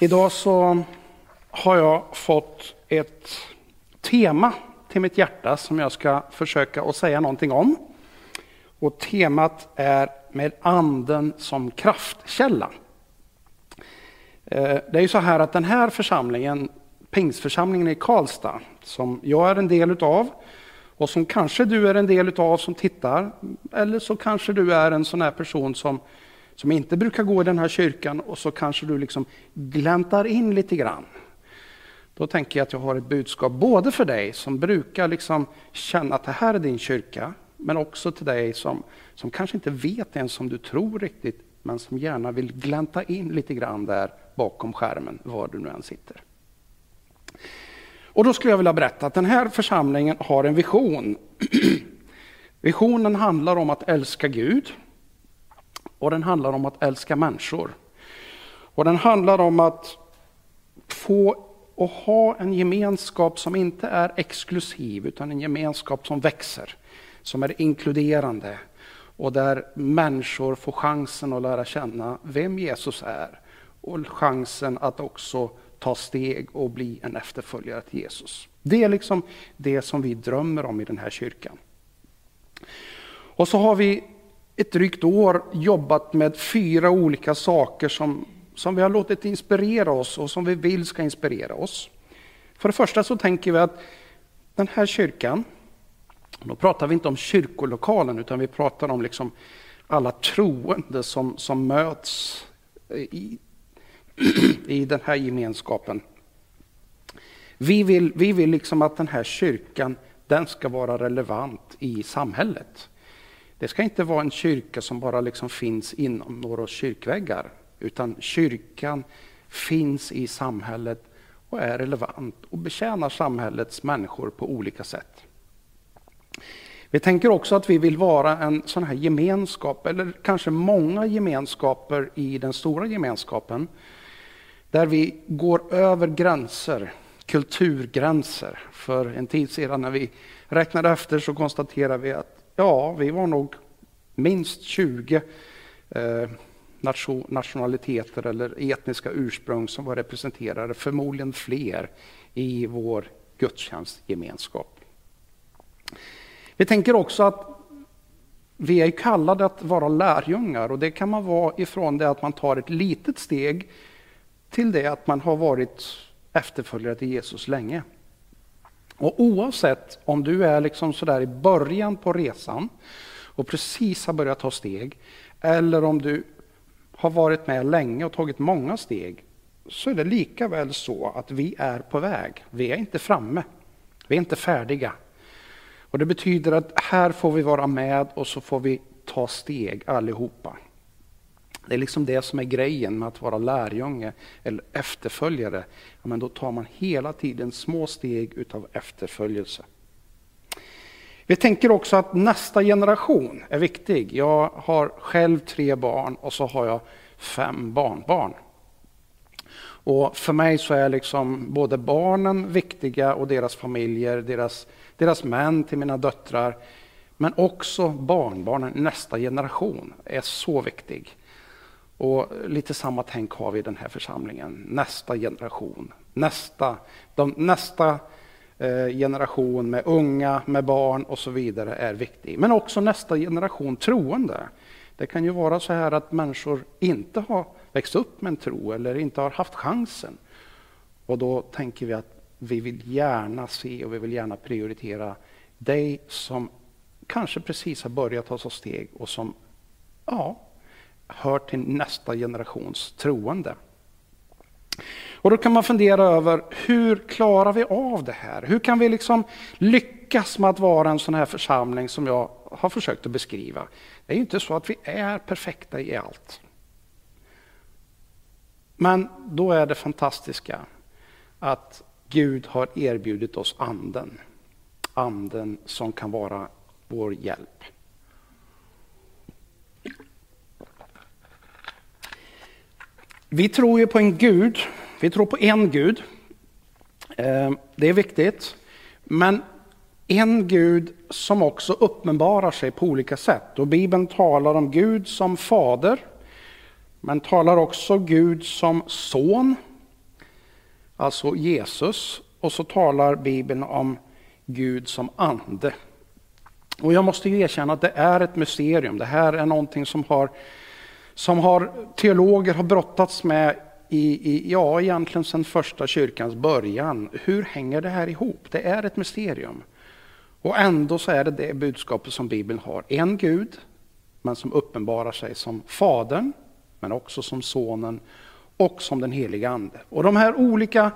Idag så har jag fått ett tema till mitt hjärta som jag ska försöka att säga någonting om. Och temat är med anden som kraftkälla. Eh, det är ju så här att den här församlingen, Pingsförsamlingen i Karlstad, som jag är en del utav och som kanske du är en del utav som tittar, eller så kanske du är en sån här person som som inte brukar gå i den här kyrkan och så kanske du liksom gläntar in lite grann. Då tänker jag att jag har ett budskap både för dig som brukar liksom känna att det här är din kyrka, men också till dig som, som kanske inte vet ens om du tror riktigt, men som gärna vill glänta in lite grann där bakom skärmen, var du nu än sitter. Och då skulle jag vilja berätta att den här församlingen har en vision. Visionen handlar om att älska Gud, och den handlar om att älska människor. Och den handlar om att få och ha en gemenskap som inte är exklusiv, utan en gemenskap som växer, som är inkluderande och där människor får chansen att lära känna vem Jesus är och chansen att också ta steg och bli en efterföljare till Jesus. Det är liksom det som vi drömmer om i den här kyrkan. Och så har vi ett drygt år jobbat med fyra olika saker som, som vi har låtit inspirera oss och som vi vill ska inspirera oss. För det första så tänker vi att den här kyrkan, då pratar vi inte om kyrkolokalen utan vi pratar om liksom alla troende som, som möts i, i den här gemenskapen. Vi vill, vi vill liksom att den här kyrkan den ska vara relevant i samhället. Det ska inte vara en kyrka som bara liksom finns inom några kyrkväggar, utan kyrkan finns i samhället och är relevant och betjänar samhällets människor på olika sätt. Vi tänker också att vi vill vara en sån här gemenskap, eller kanske många gemenskaper i den stora gemenskapen, där vi går över gränser, kulturgränser. För en tid sedan när vi räknade efter så konstaterade vi att Ja, vi var nog minst 20 eh, nationaliteter eller etniska ursprung som var representerade, förmodligen fler, i vår gudstjänstgemenskap. Vi tänker också att vi är kallade att vara lärjungar och det kan man vara ifrån det att man tar ett litet steg till det att man har varit efterföljare till Jesus länge. Och oavsett om du är liksom sådär i början på resan och precis har börjat ta steg, eller om du har varit med länge och tagit många steg, så är det lika väl så att vi är på väg. Vi är inte framme. Vi är inte färdiga. Och Det betyder att här får vi vara med och så får vi ta steg allihopa. Det är liksom det som är grejen med att vara lärjunge eller efterföljare. Ja, men då tar man hela tiden små steg utav efterföljelse. Vi tänker också att nästa generation är viktig. Jag har själv tre barn och så har jag fem barnbarn. Och för mig så är liksom både barnen viktiga och deras familjer, deras, deras män till mina döttrar. Men också barnbarnen, nästa generation, är så viktig. Och lite samma tänk har vi i den här församlingen. Nästa generation, nästa, de, nästa eh, generation med unga, med barn och så vidare är viktig. Men också nästa generation troende. Det kan ju vara så här att människor inte har växt upp med en tro eller inte har haft chansen. Och då tänker vi att vi vill gärna se och vi vill gärna prioritera dig som kanske precis har börjat ta så steg och som ja, hör till nästa generations troende. Och då kan man fundera över hur klarar vi av det här? Hur kan vi liksom lyckas med att vara en sån här församling som jag har försökt att beskriva? Det är ju inte så att vi är perfekta i allt. Men då är det fantastiska att Gud har erbjudit oss anden. Anden som kan vara vår hjälp. Vi tror ju på en Gud, vi tror på en Gud. Eh, det är viktigt. Men en Gud som också uppenbarar sig på olika sätt. Och Bibeln talar om Gud som fader, men talar också Gud som son alltså Jesus, och så talar Bibeln om Gud som ande. Och jag måste ju erkänna att det är ett mysterium. Det här är någonting som har, som har teologer har brottats med i, i, ja, egentligen sedan första kyrkans början. Hur hänger det här ihop? Det är ett mysterium. Och ändå så är det det budskapet som Bibeln har. En Gud, men som uppenbarar sig som Fadern, men också som Sonen och som den heliga Ande. Och de här olika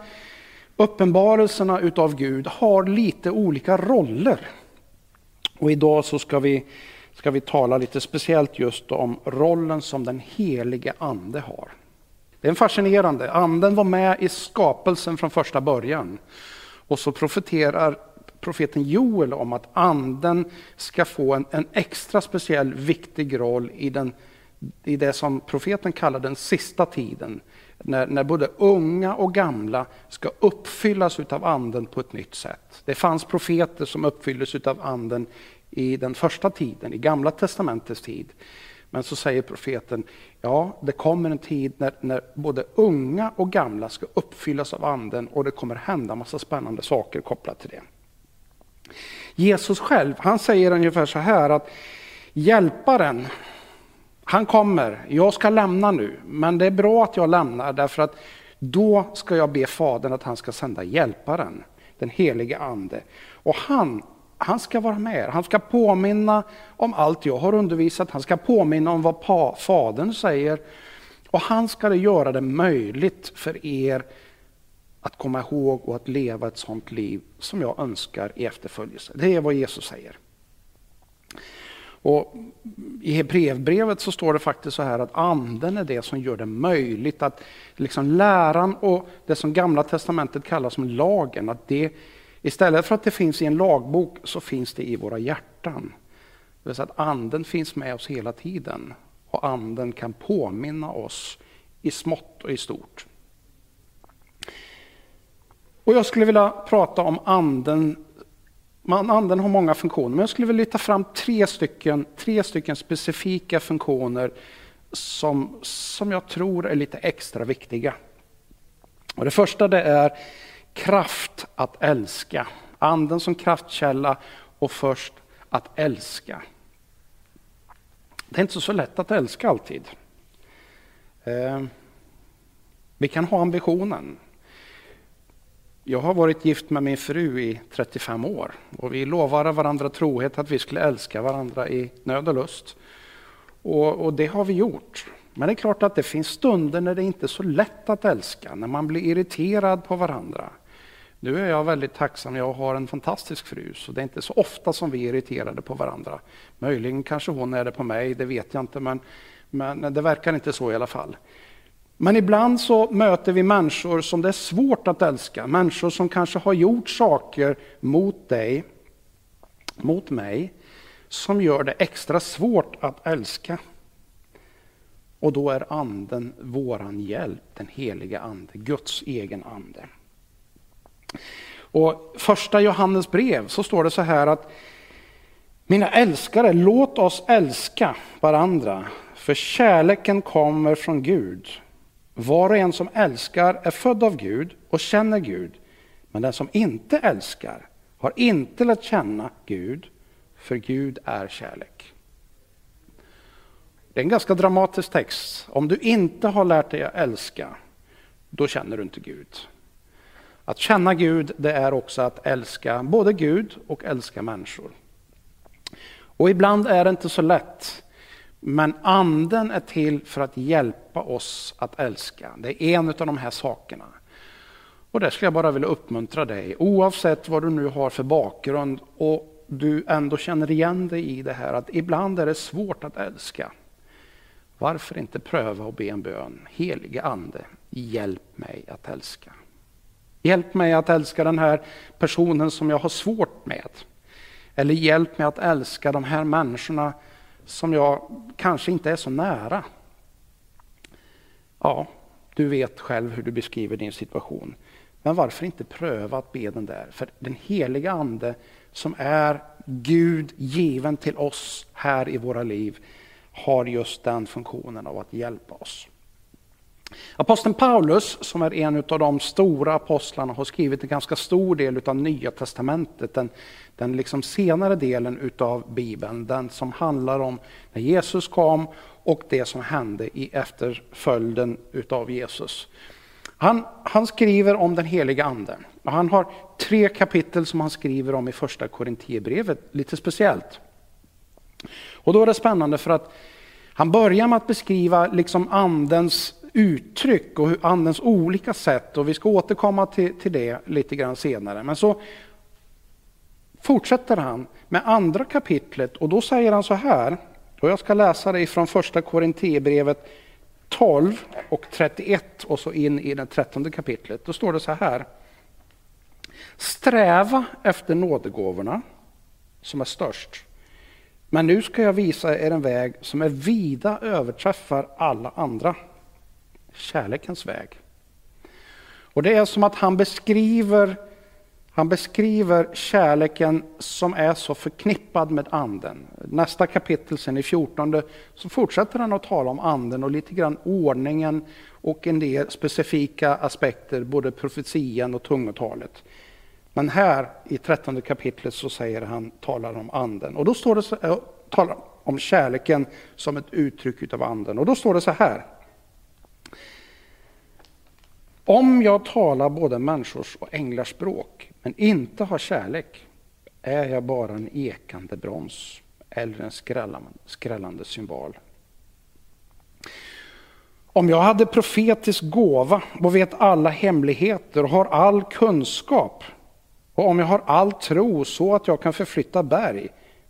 uppenbarelserna utav Gud har lite olika roller. Och idag så ska vi, ska vi tala lite speciellt just om rollen som den helige Ande har. Det är fascinerande. Anden var med i skapelsen från första början. Och så profeterar profeten Joel om att anden ska få en, en extra speciell viktig roll i, den, i det som profeten kallar den sista tiden. När, när både unga och gamla ska uppfyllas av anden på ett nytt sätt. Det fanns profeter som uppfylldes av anden i den första tiden, i gamla testamentets tid. Men så säger profeten, ja det kommer en tid när, när både unga och gamla ska uppfyllas av anden och det kommer hända massa spännande saker kopplat till det. Jesus själv, han säger ungefär så här att hjälparen, han kommer, jag ska lämna nu, men det är bra att jag lämnar därför att då ska jag be Fadern att han ska sända hjälparen, den helige ande. Och han han ska vara med. Han ska påminna om allt jag har undervisat. Han ska påminna om vad Fadern säger. Och han ska göra det möjligt för er att komma ihåg och att leva ett sådant liv som jag önskar i efterföljelse. Det är vad Jesus säger. Och I Hebreerbrevet så står det faktiskt så här att anden är det som gör det möjligt att liksom läran och det som gamla testamentet kallas som lagen, att det Istället för att det finns i en lagbok så finns det i våra hjärtan. Det vill säga att anden finns med oss hela tiden och anden kan påminna oss i smått och i stort. Och jag skulle vilja prata om anden. Anden har många funktioner, men jag skulle vilja lyfta fram tre stycken, tre stycken specifika funktioner som, som jag tror är lite extra viktiga. Och det första det är kraft att älska. Anden som kraftkälla och först att älska. Det är inte så lätt att älska alltid. Eh, vi kan ha ambitionen. Jag har varit gift med min fru i 35 år och vi lovade varandra trohet att vi skulle älska varandra i nöd och lust. Och, och det har vi gjort. Men det är klart att det finns stunder när det inte är så lätt att älska, när man blir irriterad på varandra. Nu är jag väldigt tacksam, jag har en fantastisk fru, så det är inte så ofta som vi är irriterade på varandra. Möjligen kanske hon är det på mig, det vet jag inte, men, men det verkar inte så i alla fall. Men ibland så möter vi människor som det är svårt att älska, människor som kanske har gjort saker mot dig, mot mig, som gör det extra svårt att älska. Och då är anden våran hjälp, den heliga ande, Guds egen ande. Och första Johannes brev så står det så här att mina älskare, låt oss älska varandra, för kärleken kommer från Gud. Var och en som älskar är född av Gud och känner Gud, men den som inte älskar har inte lärt känna Gud, för Gud är kärlek. Det är en ganska dramatisk text. Om du inte har lärt dig att älska, då känner du inte Gud. Att känna Gud, det är också att älska både Gud och älska människor. Och ibland är det inte så lätt. Men anden är till för att hjälpa oss att älska. Det är en av de här sakerna. Och det skulle jag bara vilja uppmuntra dig, oavsett vad du nu har för bakgrund och du ändå känner igen dig i det här att ibland är det svårt att älska. Varför inte pröva och be en bön? Helige Ande, hjälp mig att älska. Hjälp mig att älska den här personen som jag har svårt med. Eller hjälp mig att älska de här människorna som jag kanske inte är så nära. Ja, du vet själv hur du beskriver din situation. Men varför inte pröva att be den där? För den heliga ande som är Gud given till oss här i våra liv har just den funktionen av att hjälpa oss. Aposteln Paulus, som är en av de stora apostlarna, har skrivit en ganska stor del av Nya Testamentet. Den, den liksom senare delen av Bibeln, den som handlar om när Jesus kom och det som hände i efterföljden av Jesus. Han, han skriver om den heliga anden. Han har tre kapitel som han skriver om i första Korintierbrevet, lite speciellt. Och då är det spännande för att han börjar med att beskriva liksom andens uttryck och andens olika sätt och vi ska återkomma till, till det lite grann senare. Men så fortsätter han med andra kapitlet och då säger han så här, och jag ska läsa det från första Korinthierbrevet 12 och 31 och så in i det trettonde kapitlet. Då står det så här. Sträva efter nådegåvorna som är störst. Men nu ska jag visa er en väg som är vida överträffar alla andra. Kärlekens väg. Och det är som att han beskriver, han beskriver kärleken som är så förknippad med anden. Nästa kapitel, sen i 14, så fortsätter han att tala om anden och lite grann ordningen och en del specifika aspekter, både profetian och tungotalet. Men här i trettonde kapitlet så säger han, talar om anden. Och då står det så, äh, talar om kärleken som ett uttryck av anden. Och då står det så här. Om jag talar både människors och änglars språk, men inte har kärlek, är jag bara en ekande brons eller en skrällande, skrällande symbol. Om jag hade profetisk gåva och vet alla hemligheter och har all kunskap, och om jag har all tro så att jag kan förflytta berg,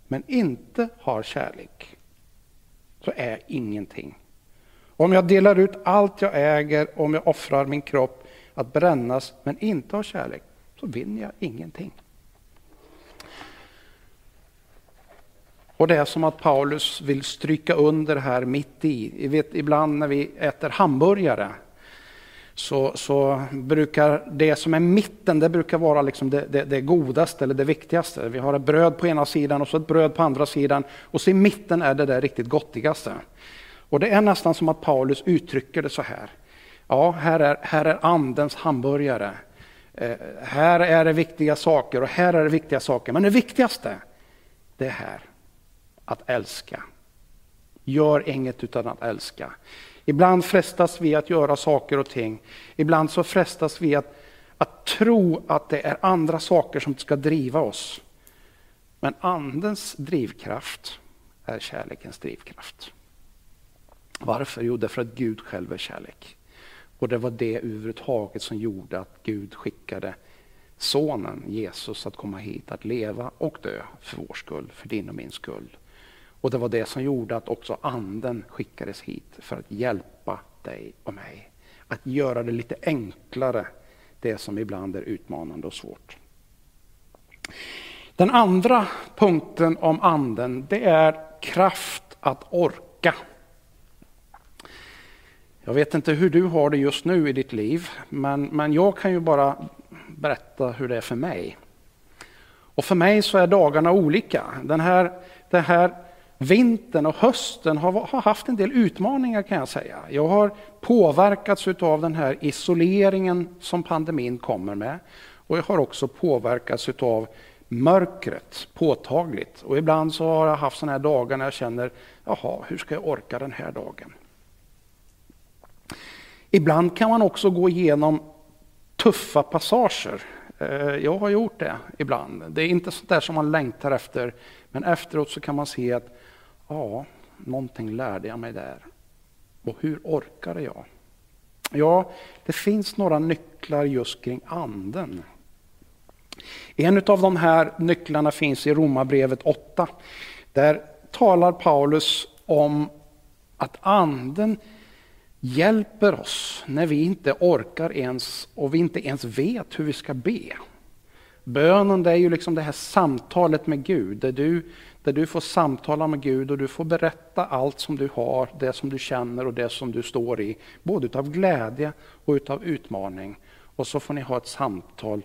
men inte har kärlek, så är jag ingenting. Om jag delar ut allt jag äger, om jag offrar min kropp att brännas, men inte har kärlek, så vinner jag ingenting. Och det är som att Paulus vill stryka under här mitt i. vet, ibland när vi äter hamburgare så, så brukar det som är mitten det brukar vara liksom det, det, det, godaste eller det viktigaste. Vi har ett bröd på ena sidan och så ett bröd på andra sidan och så i mitten är det det riktigt gottigaste. Och det är nästan som att Paulus uttrycker det så här. Ja, här är, här är andens hamburgare. Eh, här är det viktiga saker och här är det viktiga saker. Men det viktigaste, det är här. Att älska. Gör inget utan att älska. Ibland frestas vi att göra saker och ting. Ibland så frestas vi att, att tro att det är andra saker som ska driva oss. Men andens drivkraft är kärlekens drivkraft. Varför? Jo, därför att Gud själv är kärlek. Och det var det överhuvudtaget som gjorde att Gud skickade sonen Jesus att komma hit, att leva och dö för vår skull, för din och min skull. Och det var det som gjorde att också anden skickades hit för att hjälpa dig och mig. Att göra det lite enklare, det som ibland är utmanande och svårt. Den andra punkten om anden, det är kraft att orka. Jag vet inte hur du har det just nu i ditt liv, men, men jag kan ju bara berätta hur det är för mig. Och för mig så är dagarna olika. Den här, den här vintern och hösten har, har, haft en del utmaningar kan jag säga. Jag har påverkats av den här isoleringen som pandemin kommer med. Och jag har också påverkats av mörkret påtagligt. Och ibland så har jag haft sådana här dagar när jag känner, jaha, hur ska jag orka den här dagen? Ibland kan man också gå igenom tuffa passager. Eh, jag har gjort det ibland. Det är inte sånt där som man längtar efter, men efteråt så kan man se att ja, någonting lärde jag mig där. Och hur orkade jag? Ja, det finns några nycklar just kring anden. En av de här nycklarna finns i Romarbrevet 8. Där talar Paulus om att anden hjälper oss när vi inte orkar ens och vi inte ens vet hur vi ska be. Bönen det är ju liksom det här samtalet med Gud, där du, där du får samtala med Gud och du får berätta allt som du har, det som du känner och det som du står i, både utav glädje och utav utmaning. Och så får ni ha ett samtal.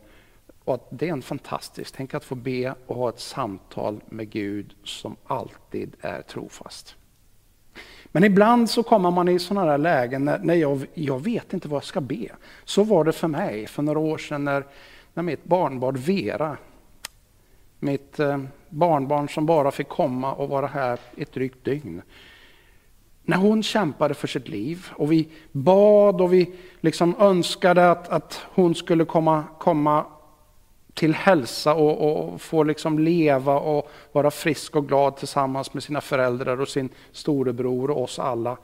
Och det är en fantastisk, tänk att få be och ha ett samtal med Gud som alltid är trofast. Men ibland så kommer man i sådana här lägen när, när jag, jag vet inte vad jag ska be. Så var det för mig för några år sedan när, när mitt barnbarn Vera, mitt eh, barnbarn som bara fick komma och vara här ett drygt dygn. När hon kämpade för sitt liv och vi bad och vi liksom önskade att, att hon skulle komma, komma till hälsa och, och få liksom leva och vara frisk och glad tillsammans med sina föräldrar och sin storebror och oss alla.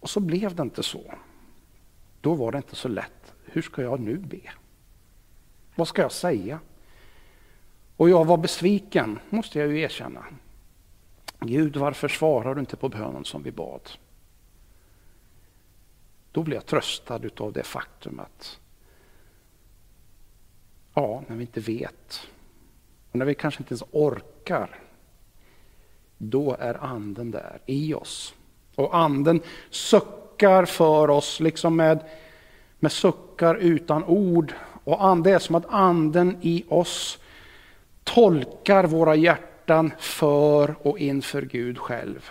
Och så blev det inte så. Då var det inte så lätt. Hur ska jag nu be? Vad ska jag säga? Och jag var besviken, måste jag ju erkänna. Gud, varför svarar du inte på bönen som vi bad? Då blev jag tröstad av det faktum att Ja, när vi inte vet. Och när vi kanske inte ens orkar. Då är anden där i oss. Och anden suckar för oss liksom med, med suckar utan ord. Och det är som att anden i oss tolkar våra hjärtan för och inför Gud själv.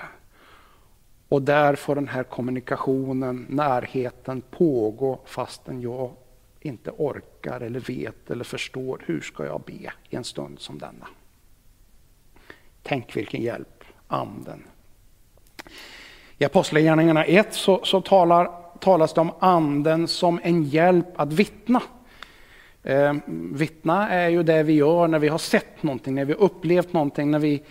Och där får den här kommunikationen, närheten pågå fastän jag inte orkar eller vet eller förstår hur ska jag be i en stund som denna. Tänk vilken hjälp, anden. I Apostlagärningarna 1 så, så talar, talas det om anden som en hjälp att vittna. Eh, vittna är ju det vi gör när vi har sett någonting, när vi har upplevt någonting, när vi,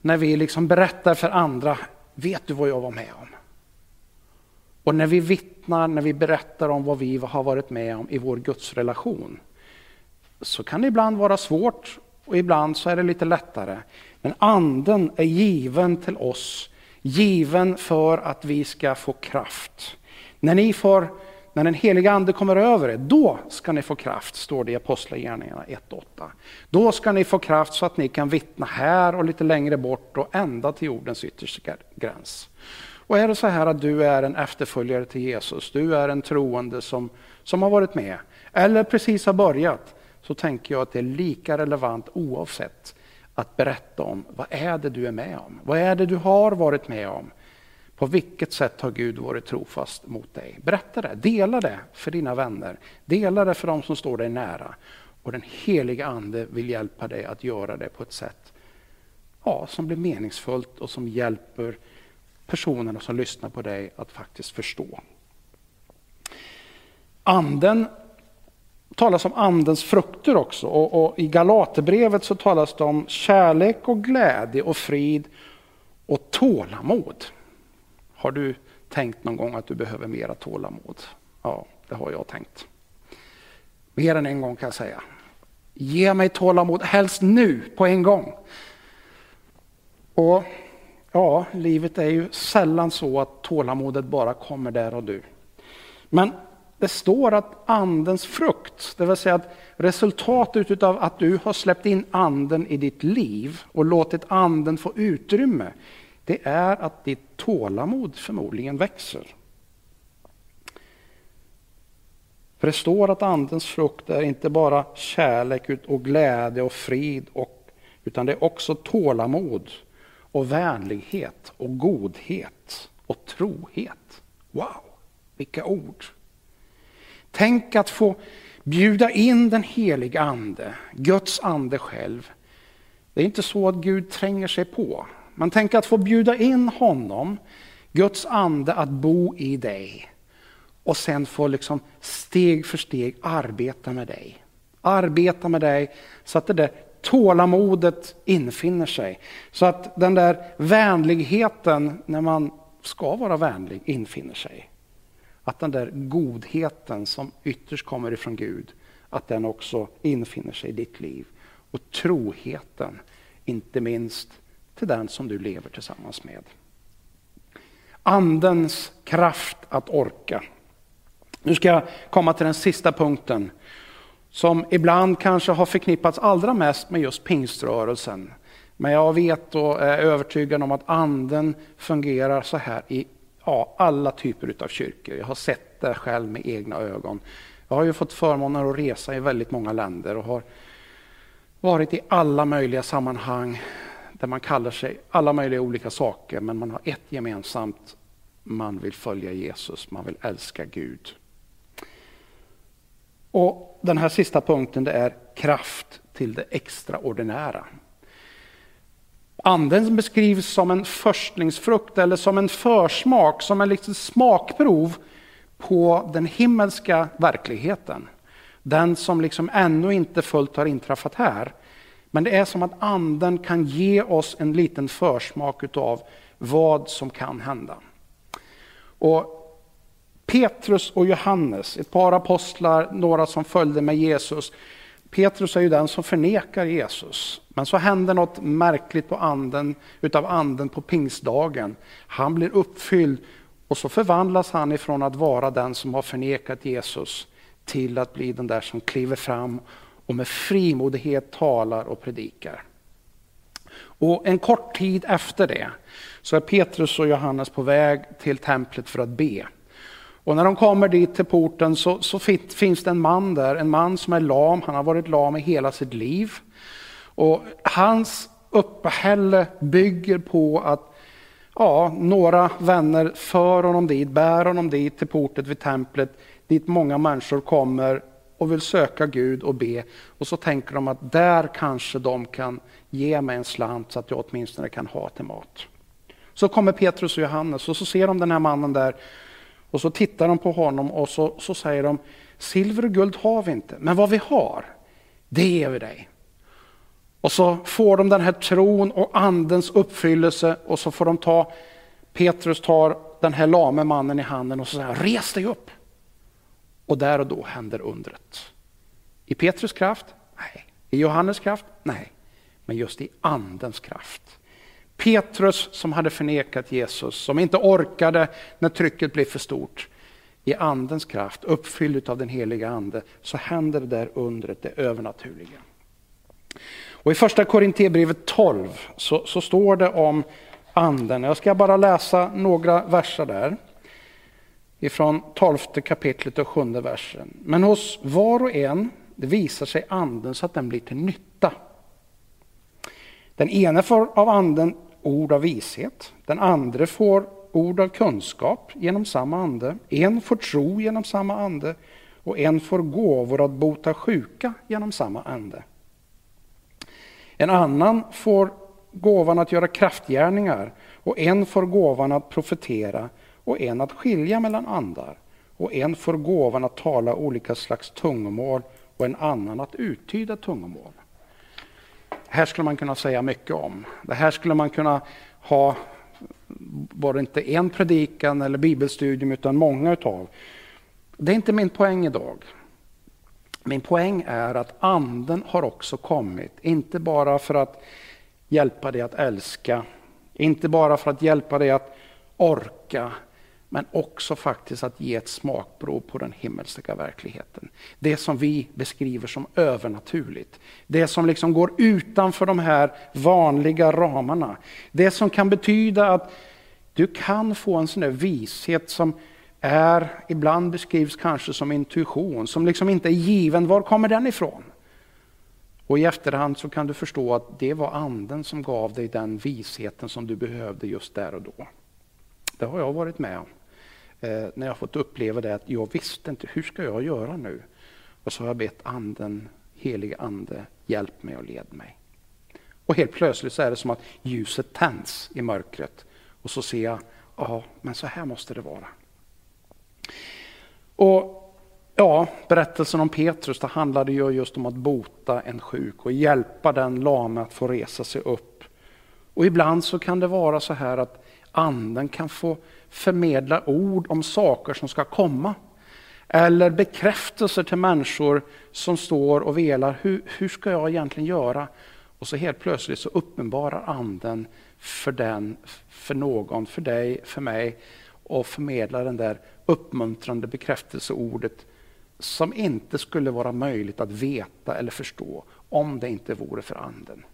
när vi liksom berättar för andra. Vet du vad jag var med om? Och när vi vittnar, när vi berättar om vad vi har varit med om i vår gudsrelation, så kan det ibland vara svårt och ibland så är det lite lättare. Men anden är given till oss, given för att vi ska få kraft. När ni får när den heliga ande kommer över er, då ska ni få kraft, står det i Apostlagärningarna 1.8. Då ska ni få kraft så att ni kan vittna här och lite längre bort och ända till jordens yttersta gräns. Och är det så här att du är en efterföljare till Jesus, du är en troende som, som har varit med, eller precis har börjat, så tänker jag att det är lika relevant oavsett att berätta om vad är det du är med om? Vad är det du har varit med om? På vilket sätt har Gud varit trofast mot dig? Berätta det, dela det för dina vänner, dela det för de som står dig nära. Och den heliga Ande vill hjälpa dig att göra det på ett sätt ja, som blir meningsfullt och som hjälper personerna som lyssnar på dig att faktiskt förstå. Anden talas om andens frukter också och, och i Galaterbrevet så talas det om kärlek och glädje och frid och tålamod. Har du tänkt någon gång att du behöver mera tålamod? Ja, det har jag tänkt. Mer än en gång kan jag säga. Ge mig tålamod, helst nu, på en gång. Och Ja, livet är ju sällan så att tålamodet bara kommer där och du. Men det står att andens frukt, det vill säga att resultatet av att du har släppt in anden i ditt liv och låtit anden få utrymme, det är att ditt tålamod förmodligen växer. För det står att andens frukt är inte bara kärlek och glädje och frid, och, utan det är också tålamod och vänlighet och godhet och trohet. Wow, vilka ord! Tänk att få bjuda in den heliga ande, Guds ande själv. Det är inte så att Gud tränger sig på. Men tänk att få bjuda in honom, Guds ande, att bo i dig. Och sen få liksom steg för steg arbeta med dig. Arbeta med dig så att det där tålamodet infinner sig. Så att den där vänligheten, när man ska vara vänlig, infinner sig. Att den där godheten som ytterst kommer ifrån Gud, att den också infinner sig i ditt liv. Och troheten, inte minst till den som du lever tillsammans med. Andens kraft att orka. Nu ska jag komma till den sista punkten som ibland kanske har förknippats allra mest med just pingströrelsen. Men jag vet och är övertygad om att anden fungerar så här i ja, alla typer av kyrkor. Jag har sett det själv med egna ögon. Jag har ju fått förmånen att resa i väldigt många länder och har varit i alla möjliga sammanhang där man kallar sig alla möjliga olika saker, men man har ett gemensamt. Man vill följa Jesus, man vill älska Gud. Och den här sista punkten det är kraft till det extraordinära. Anden beskrivs som en förstlingsfrukt eller som en försmak, som en liksom smakprov på den himmelska verkligheten. Den som liksom ännu inte fullt har inträffat här. Men det är som att anden kan ge oss en liten försmak av vad som kan hända. Och Petrus och Johannes, ett par apostlar, några som följde med Jesus. Petrus är ju den som förnekar Jesus. Men så händer något märkligt på anden, utav anden på pingstdagen. Han blir uppfylld och så förvandlas han ifrån att vara den som har förnekat Jesus till att bli den där som kliver fram och med frimodighet talar och predikar. Och en kort tid efter det så är Petrus och Johannes på väg till templet för att be. Och när de kommer dit till porten så, så finns det en man där, en man som är lam, han har varit lam i hela sitt liv. Och hans uppehälle bygger på att ja, några vänner för honom dit, bär honom dit till portet vid templet, dit många människor kommer och vill söka Gud och be. Och så tänker de att där kanske de kan ge mig en slant så att jag åtminstone kan ha till mat. Så kommer Petrus och Johannes och så ser de den här mannen där och så tittar de på honom och så, så säger de, silver och guld har vi inte, men vad vi har, det ger vi dig. Och så får de den här tron och andens uppfyllelse och så får de ta, Petrus tar den här lame mannen i handen och så säger res dig upp. Och där och då händer undret. I Petrus kraft? Nej. I Johannes kraft? Nej. Men just i andens kraft. Petrus som hade förnekat Jesus, som inte orkade när trycket blev för stort. I andens kraft, uppfylld av den heliga ande, så händer det där undret, det övernaturliga. Och I första Korinthierbrevet 12 så, så står det om anden. Jag ska bara läsa några verser där. Ifrån 12 kapitlet och sjunde versen. Men hos var och en det visar sig anden så att den blir till nytta. Den ene får av anden ord av vishet, den andra får ord av kunskap genom samma ande, en får tro genom samma ande. Och en får gåvor att bota sjuka genom samma ande. En annan får gåvan att göra kraftgärningar. Och en får gåvan att profetera. Och en att skilja mellan andar. Och en får gåvan att tala olika slags tungomål. Och en annan att uttyda tungomål här skulle man kunna säga mycket om. Det här skulle man kunna ha, bara inte en predikan eller bibelstudium, utan många utav. Det är inte min poäng idag. Min poäng är att anden har också kommit, inte bara för att hjälpa dig att älska, inte bara för att hjälpa dig att orka, men också faktiskt att ge ett smakprov på den himmelska verkligheten. Det som vi beskriver som övernaturligt. Det som liksom går utanför de här vanliga ramarna. Det som kan betyda att du kan få en sån där vishet som är, ibland beskrivs kanske som intuition, som liksom inte är given. Var kommer den ifrån? Och i efterhand så kan du förstå att det var anden som gav dig den visheten som du behövde just där och då. Det har jag varit med om. Eh, när jag fått uppleva det att jag visste inte, hur ska jag göra nu? Och så har jag bett anden, helige ande, hjälp mig och led mig. Och helt plötsligt så är det som att ljuset tänds i mörkret. Och så ser jag, ja, men så här måste det vara. Och ja, Berättelsen om Petrus det handlade ju just om att bota en sjuk och hjälpa den lame att få resa sig upp. Och ibland så kan det vara så här att anden kan få förmedla ord om saker som ska komma. Eller bekräftelser till människor som står och velar, hur, hur ska jag egentligen göra? Och så helt plötsligt så uppenbarar anden för den, för någon, för dig, för mig och förmedlar den där uppmuntrande bekräftelseordet som inte skulle vara möjligt att veta eller förstå om det inte vore för anden.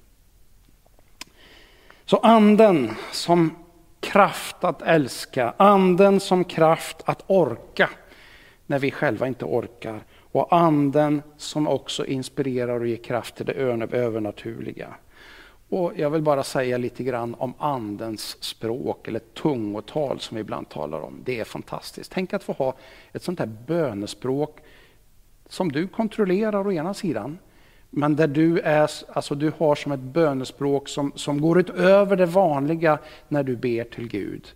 Så anden som kraft att älska, anden som kraft att orka när vi själva inte orkar och anden som också inspirerar och ger kraft till det övernaturliga. Och jag vill bara säga lite grann om andens språk eller tungotal som vi ibland talar om. Det är fantastiskt. Tänk att få ha ett sånt här bönespråk som du kontrollerar å ena sidan. Men där du, är, alltså du har som ett bönespråk som, som går utöver det vanliga när du ber till Gud.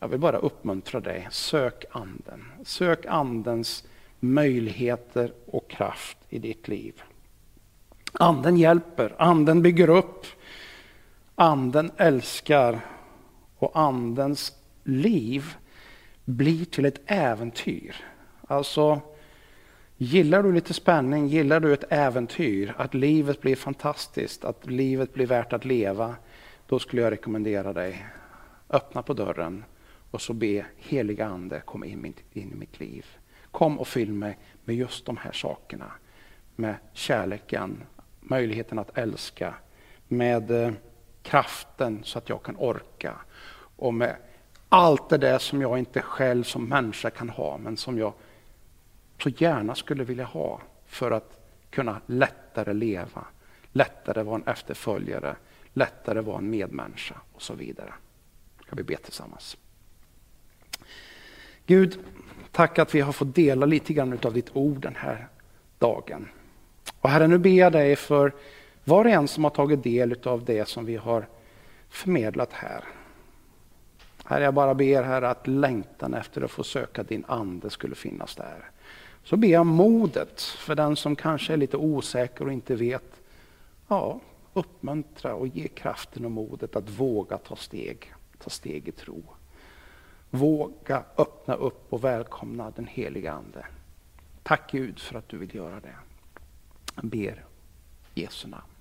Jag vill bara uppmuntra dig. Sök anden. Sök andens möjligheter och kraft i ditt liv. Anden hjälper, anden bygger upp, anden älskar och andens liv blir till ett äventyr. Alltså, gillar du lite spänning, gillar du ett äventyr, att livet blir fantastiskt, att livet blir värt att leva, då skulle jag rekommendera dig, öppna på dörren och så be heliga ande kom in, in i mitt liv. Kom och fyll mig med just de här sakerna. Med kärleken, möjligheten att älska, med eh, kraften så att jag kan orka och med allt det där som jag inte själv som människa kan ha men som jag så gärna skulle vilja ha för att kunna lättare leva, lättare vara en efterföljare, lättare vara en medmänniska och så vidare. Ska vi be tillsammans. Gud, tack att vi har fått dela lite grann av ditt ord den här dagen. Och Herre, nu ber jag dig för var och en som har tagit del av det som vi har förmedlat här. Herre, jag bara ber här att längtan efter att få söka din ande skulle finnas där. Så ber jag modet för den som kanske är lite osäker och inte vet. Ja, uppmuntra och ge kraften och modet att våga ta steg, ta steg i tro. Våga öppna upp och välkomna den heliga Ande. Tack Gud för att du vill göra det. Jag ber Jesu namn.